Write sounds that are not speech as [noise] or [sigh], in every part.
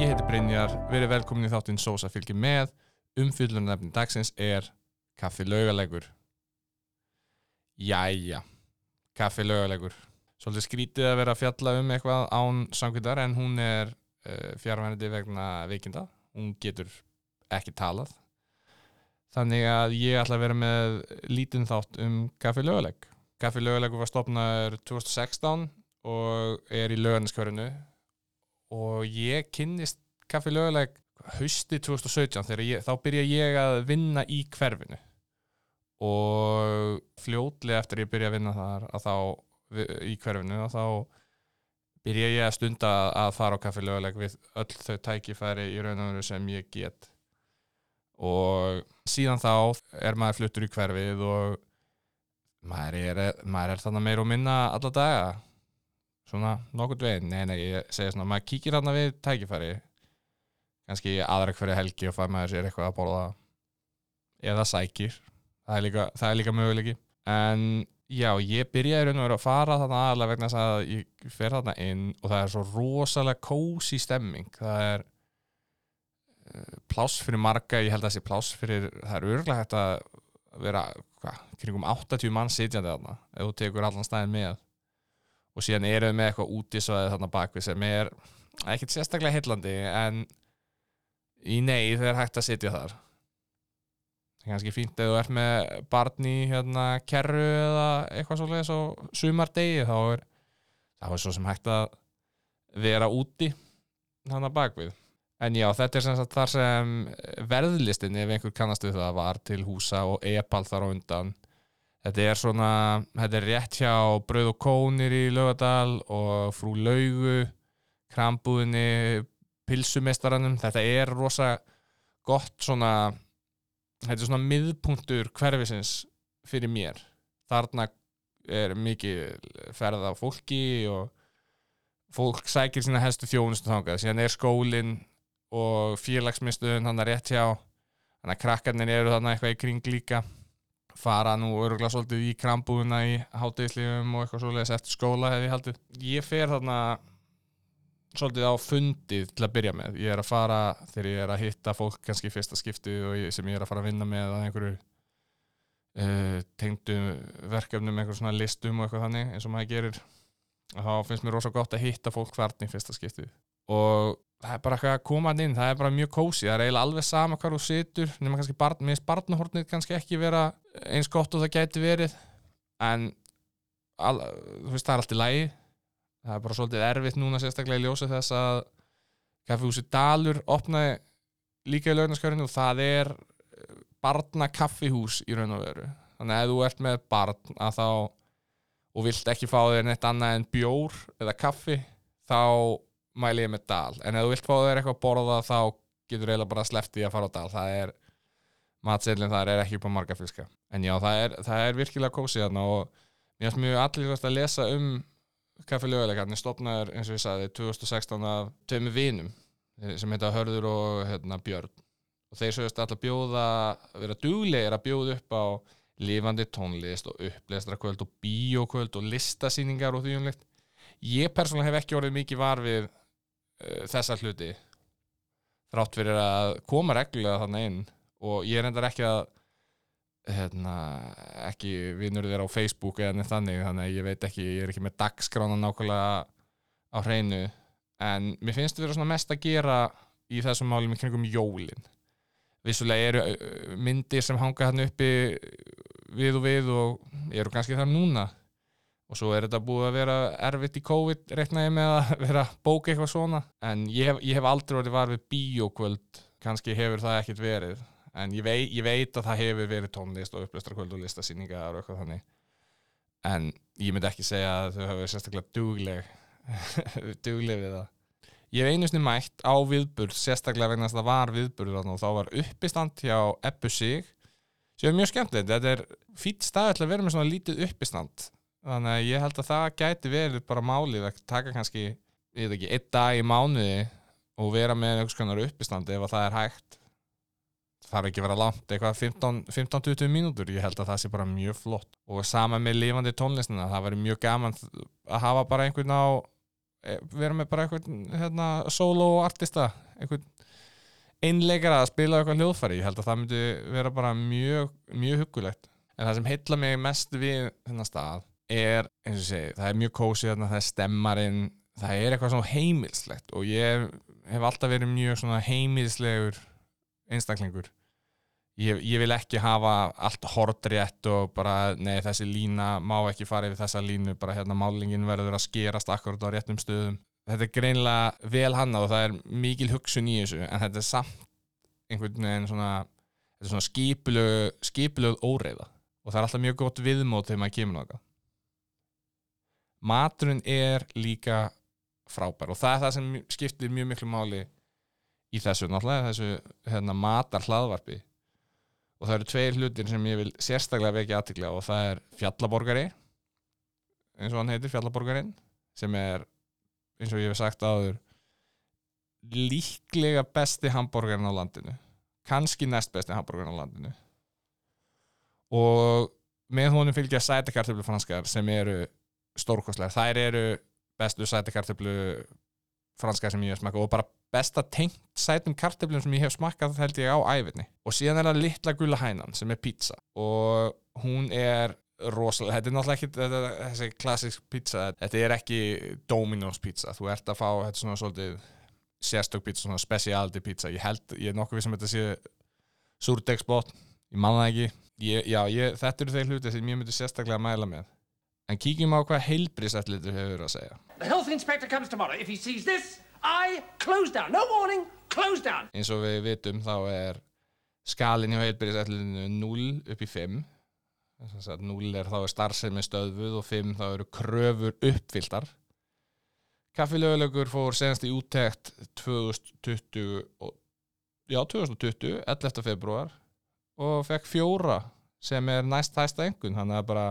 Ég heiti Brynjar, verið velkomin í þáttinn Sósa fylgir með. Umfyllunarnefni dagsins er Kaffi Laugalegur. Jæja, Kaffi Laugalegur. Svolítið skrítið að vera að fjalla um eitthvað án samkvindar en hún er uh, fjárvænandi vegna veikinda. Hún getur ekki talað. Þannig að ég ætla að vera með lítinn þátt um Kaffi Laugaleg. Kaffi Laugalegur var stopnaður 2016 og er í laugarniskörinu og ég kynnist Kaffi Laugaleg hausti 2017 þegar ég, þá byrja ég að vinna í hverfinu. Og fljótlega eftir ég byrja að vinna þar að þá í hverfinu og þá byrja ég að stunda að fara á Kaffi Laugaleg við öll þau tækifæri í raun og veru sem ég get. Og síðan þá er maður fluttur í hverfið og maður er, maður er þannig meir og minna alla daga svona nokkurt veginn, nei nei ég segja svona maður kíkir hann við tækifæri. Kannski aðra hverju helgi og fær maður sér eitthvað að borða eða sækir. Það er líka, það er líka möguleiki. En já, ég byrjaði raun og verið að fara þarna aðalega vegna þess að ég fer þarna inn og það er svo rosalega kósi stemming. Það er uh, pláss fyrir marga, ég held að það sé pláss fyrir, það er örglega hægt að vera, hvað, kringum 80 mann sitjandi þarna, ef þú tekur allan stæðin með og síðan eru við með eitthvað útísvæði þarna bakvið sem er ekkert sérstaklega heillandi en í nei þeir hægt að sitja þar. Það er kannski fínt ef þú ert með barn í hérna kerru eða eitthvað svolítið svo sumardegi þá er það er svo sem hægt að vera úti þannig bakvið en já þetta er sem sagt þar sem verðlistin ef einhver kannast við það var til húsa og e-pall þar á undan Þetta er svona, þetta er rétt hjá Bröð og Kónir í Laugadal og Frú Laugu, Krambúðinni, Pilsumestaranum. Þetta er rosa gott svona, þetta er svona miðpunktur hverfisins fyrir mér. Þarna er mikið ferð af fólki og fólk sækir sína helstu þjónustu þangað. Síðan er skólinn og félagsmyndstöðun hann er rétt hjá, þannig að krakkarnir eru þarna eitthvað í kring líka fara nú öruglega svolítið í krambúðuna í hátegislífum og eitthvað svolítið eftir skóla hefði ég haldið. Ég fer þarna svolítið á fundið til að byrja með. Ég er að fara þegar ég er að hitta fólk kannski fyrsta skipti og ég, sem ég er að fara að vinna með að einhverju uh, tengdu verkefnum, einhverjum svona listum og eitthvað þannig eins og maður gerir. Þá finnst mér rosa gott að hitta fólk hvernig fyrsta skipti. Og það er bara eitthvað að koma inn, það er bara mjög kósi, það er eiginlega alveg sama hvað þú situr, nema kannski barn, minnst barnahornið kannski ekki vera eins gott og það gæti verið en al, þú veist það er allt í lægi það er bara svolítið erfitt núna sérstaklega í ljósa þess að kaffihúsi Dalur opnaði líka í lögnarskörinu og það er barnakaffihús í raun og veru. Þannig að þú ert með barn að þá og vilt ekki fá þér neitt annað en bjór eða kaffi þá mæli ég með Dal. En ef þú vilt fá þér eitthvað að borða þá getur eiginlega bara sleftið að fara á Dal. Það er matseilin þar er ekki upp á marga fiska. En já, það er, það er virkilega kósið þarna og mér finnst mjög allir að lesa um kaffilöguleikarnir stopnaður eins og ég sagði 2016 af tömi vinum sem heita Hörður og hérna, Björn. Og þeir sögust alltaf bjóða vera duglegir að bjóða upp á lifandi tónlist og uppleistrakvöld og bíokvöld og listasýningar og því umlegt ég persónulega hef ekki orðið mikið var við þessa hluti þrátt fyrir að koma reglulega þannig inn. Og ég er endar ekki að hérna, ekki vinnur þér á Facebook eða neitt þannig þannig að ég veit ekki, ég er ekki með dagskrána nákvæmlega á hreinu. En mér finnst þetta svona mest að gera í þessum málum í kringum jólin. Vissulega eru myndir sem hanga hann uppi við og við og eru kannski það núna og svo er þetta búið að vera erfitt í COVID reiknaði með að [laughs] vera að bóka eitthvað svona. En ég hef, ég hef aldrei verið var við bíókvöld kannski hefur það ekkert verið. En ég veit, ég veit að það hefur verið tónlist og upplöstrakvöld og listasýningar og eitthvað þannig. En ég myndi ekki segja að þau hafa verið sérstaklega dugleg [laughs] dugleg við það. Ég hef einu snið mætt á viðburð sérstaklega vegna að það var viðburð og þá var uppistand hjá Ebbu Sig sem er mjög skemmtilegt. Þetta er fýtt stað að vera með svona lítið uppistand þannig að ég held að það gæti verið bara málið að taka kannski, ég veit ekki, einn dag í mánuði og vera með einhvers konar uppistandi ef það er hægt. Það þarf ekki að vera langt eitthvað 15-20 mínútur, ég held að það sé bara mjög flott. Og sama með lifandi tónlistina það væri mjög gaman að hafa bara einhvern á e, vera með bara einhvern hérna, solo artista einhvern einleikara að spila eitthvað hljóðfæri. Ég held að það myndi vera bara mjög mjög huggulegt. En það sem heilla mig mest við þennan stað er, eins og segi, það er mjög kósið það er stemmarinn, það er eitthvað svona heimilslegt og ég hef alltaf verið mjög svona heimilslegur einstaklingur. Ég, ég vil ekki hafa allt hordrétt og bara, nei þessi lína má ekki fara yfir þessa línu, bara hérna málingin verður að skerast akkurat á réttum stöðum. Þetta er greinlega vel hannað og það er mikil hugsun í þessu en þetta er samt einhvern veginn svona, svona skipulög, skipulög óreiða og það er alltaf mjög gott viðmót þegar maður kemur náttúrulega maturinn er líka frábær og það er það sem skiptir mjög miklu máli í þessu náttúrulega þessu hérna, matar hlaðvarpi og það eru tveir hlutir sem ég vil sérstaklega vekja aðtikla og það er fjallaborgari eins og hann heitir fjallaborgarin sem er eins og ég hef sagt áður líklega besti hambúrgarinn á landinu. Kannski næst besti hambúrgarinn á landinu. Og með honum fylgja sætakartöflu franskar sem eru stórkostlega, þær eru bestu sætakartöflu franskar sem ég hef smakað og bara besta tengt sætum kartöflum sem ég hef smakað held ég á æfinni og síðan er það litla gula hænan sem er pizza. Og hún er rosalega, þetta er náttúrulega ekki þetta, þessi klassisk pizza, þetta er ekki Domino's pizza, þú ert að fá þetta svona svolítið sérstök pizza svona speciality pizza, ég held, ég er nokkuð við sem þetta sé surdegsbót ég manna ekki, ég, já, ég, þetta eru þeir hluti sem ég myndi sérstaklega að mæla með en kíkjum á hvað heilbrísætlitur hefur að segja The health inspector comes tomorrow. If he sees this, I close down. No warning, close down. eins og við vitum þá er skalin hjá heilbrísætlitinu 0 upp í 5 0 er þá starfsemi stöðvuð og 5 þá eru kröfur uppfylltar Kaffilögulegur fór senast í úttekt 2020 og, já 2020 11. februar og fekk fjóra sem er næst hæsta engun þannig að bara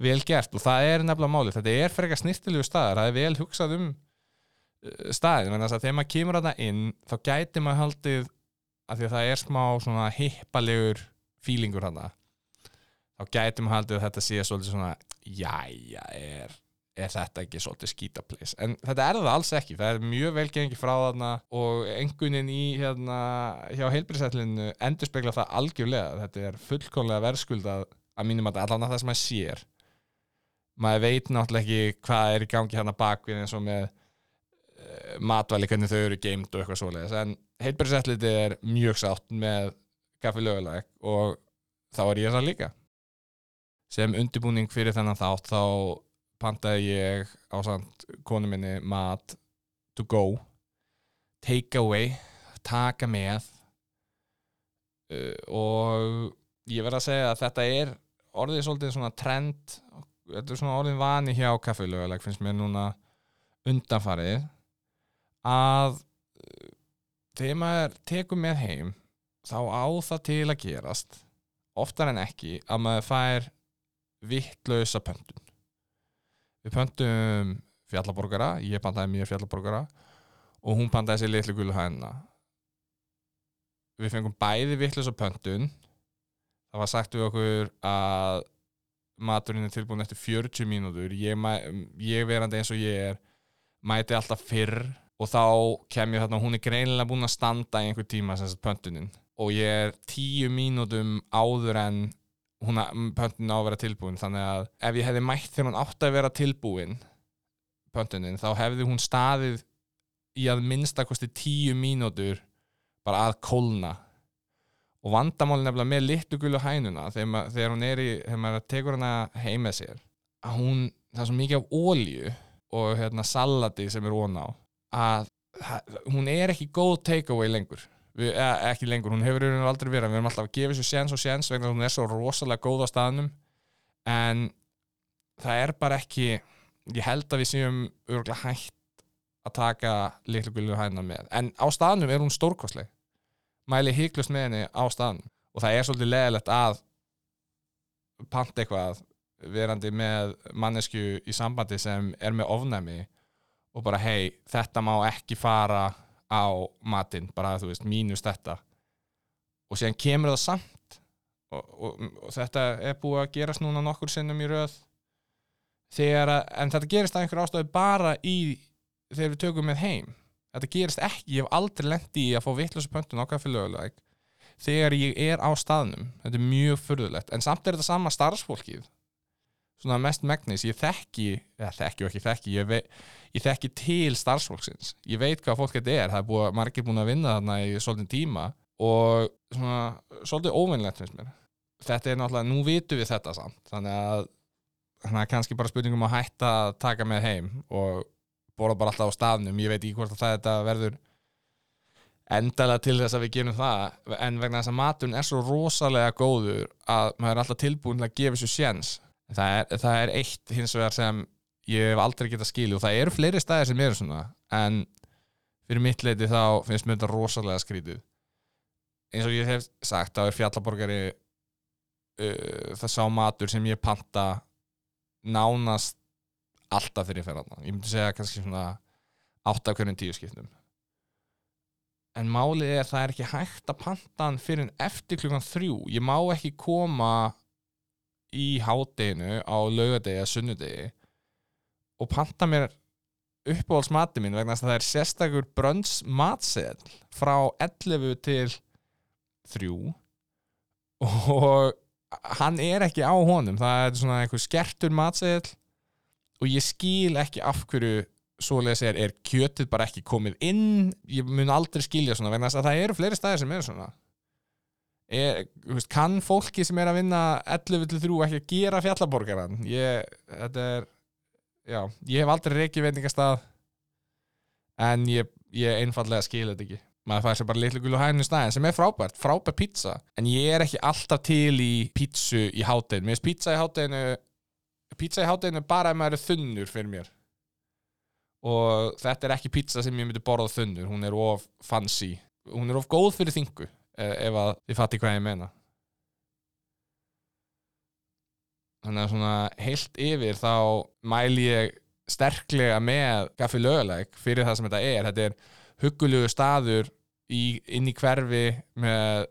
vel gert og það er nefnilega málið, þetta er frekar snirtilegu staðar það er vel hugsað um uh, staðin, þannig að þegar maður kemur að það inn þá gæti maður haldið að því að það er smá svona hippalegur fílingur hann þá gæti maður haldið að þetta sé svolítið svona jæja, er, er þetta ekki svolítið skítapleis en þetta er það alls ekki, það er mjög vel gengið frá þarna og engunin í hérna hjá heilbríðsætlinu endur spekla það algjörlega, þetta er fullkomlega verðskuldað að mínum að allan að það sem maður sér maður veit náttúrulega ekki hvað er í gangi hérna bakvið eins og með uh, matvæli, hvernig þau eru geimt og eitthvað svoleiðis, en heilbærisetliti er mjög sátt með kaffi löguleg og þá er ég það líka. Sem undirbúning fyrir þennan þátt þá pantaði ég á samt konu minni mat to go. Take away, taka með. Uh, og ég verð að segja að þetta er orðið svolítið svona trend þetta er svona orðin vani hjá kaffilöguleg finnst mér núna undanfarið að uh, þegar maður tekur með heim þá á það til að gerast oftar en ekki að maður fær vittlausa pöntun. Við pöntum fjallaborgara, ég pantaði mér fjallaborgara og hún pantaði sér litlu gulu hæna við fengum bæði vittlausa pöntun. Það var sagt við okkur að maturinn er tilbúin eftir 40 mínútur. Ég, ég verandi eins og ég er mæti alltaf fyrr og þá kem ég þarna, hún er greinilega búin að standa í einhver tíma sem sagt pöntunin. Og ég er 10 mínútum áður en hún pöntunin á að vera tilbúin. Þannig að ef ég hefði mætt þegar hún átti að vera tilbúin pöntunin, þá hefði hún staðið í að minnstakosti 10 mínútur bara að kólna og vandamálin nefnilega með litlu gullu hænuna þegar, þegar hún er í þegar maður tekur hana heim með sér að hún, það er svo mikið af ólju og hérna salati sem er ón á að hún er ekki góð takeaway lengur. Við, eða, ekki lengur, hún hefur aldrei verið við erum alltaf að gefa þessu séns og séns vegna hún er svo rosalega góð á staðnum. En það er bara ekki ég held að við séum örgulega hægt að taka litlu gullu hæna með. En á staðnum er hún stórkostleg mæli híklust með henni á staðan og það er svolítið leðilegt að panta eitthvað verandi með mannesku í sambandi sem er með ofnæmi og bara hei, þetta má ekki fara á matinn, bara þú veist, mínus þetta. Og síðan kemur það samt og, og, og þetta er búið að gerast núna nokkur sinnum í röð. Þegar að, en þetta gerist að einhver ástöðu bara í þegar við tökum með heim þetta gerist ekki, ég hef aldrei lendi í að fá vitlösa pöntun á kaffi löguleg þegar ég er á staðnum. Þetta er mjög furðulegt, en samt er þetta sama starfsfólkið. Svona mest megnis, ég þekki eða þekki og ekki þekki, ég, vei, ég þekki til starfsfólksins, ég veit hvað fólk þetta er, það er búið, margir búin að vinna þarna í svolítið tíma og svona, svolítið óvinnlegt finnst mér. Þetta er náttúrulega, nú vitum við þetta samt. Þannig að þannig að kannski bara spurningum að hætta að taka með heim og borða bara alltaf á staðnum. Ég veit ekki hvort að það verður endalega til þess að við gerum það en vegna þess að matun er svo rosalega góður að maður er alltaf tilbúin til að gefa sér sjens það er, það er eitt hins vegar sem ég hef aldrei getað skilju og það eru fleiri staðir sem eru svona en fyrir mitt leiti þá finnst mér þetta rosalega skrítið. Eins og ég hef sagt þá er fjallaborgari uh, það sá matur sem ég panta nánast alltaf þegar ég fer aðna ég myndi segja kannski svona 8 af hverjum 10 skiptum. En málið er það er ekki hægt að panta hann fyrir en eftir klukkan þrjú. Ég má ekki koma í hádeginu á laugadegi eða sunnudegi og panta mér uppáhaldsmati mín vegna að það er sérstakur brönns matseðl frá 11 til 3 og hann er ekki á honum. Það er svona einhver skertur matseðl og ég skil ekki af hverju svoleiðis er, er kjötið bara ekki komið inn. Ég mun aldrei skilja svona vegna að það eru fleiri staðir sem eru svona. Er, veist, kann fólki sem er að vinna 11-3 ekki að gera fjallaborgaran ég, þetta er já, ég hef aldrei reykið veitingastað en ég, ég einfallega skil þetta ekki. Maður fær sér bara litlu gul og hægnu staðin sem er frábært, frábært pizza. En ég er ekki alltaf til í pizzu í hátteginu, mér finnst pizza í hátteginu pizza í hátteginu bara ef maður er þunnur fyrir mér. Og þetta er ekki pizza sem ég myndi borða þunnur, hún er of fancy. Hún er of góð fyrir þingu eh, ef að þið fatti hvað ég meina. Þannig að svona heilt yfir þá mæli ég sterklega með gaffi löguleg fyrir það sem þetta er. Þetta er huggulegu staður í, inn í hverfi með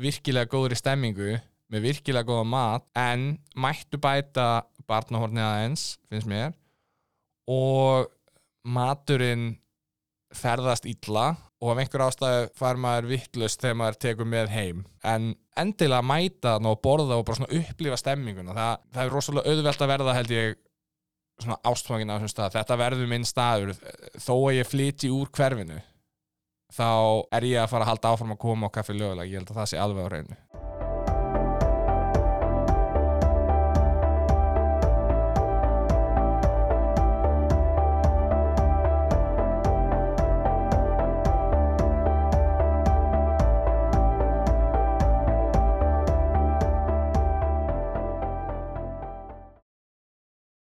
virkilega góðri stemmingu með virkilega góða mat en mættu bæta barnahornið aðeins finnst mér. Og maturinn ferðast illa og af einhver ástæðu fær maður vittlust þegar maður tekur með heim. En endilega mæta þannig og borða og bara upplifa stemminguna. Það, það er rosalega auðvelt að verða held ég svona ástfangin á þessum stað. Þetta verður minn staður. Þó að ég flyti úr hverfinu þá er ég að fara að halda áfram að koma á kaffi lögulega. Ég held að það sé alveg á reynu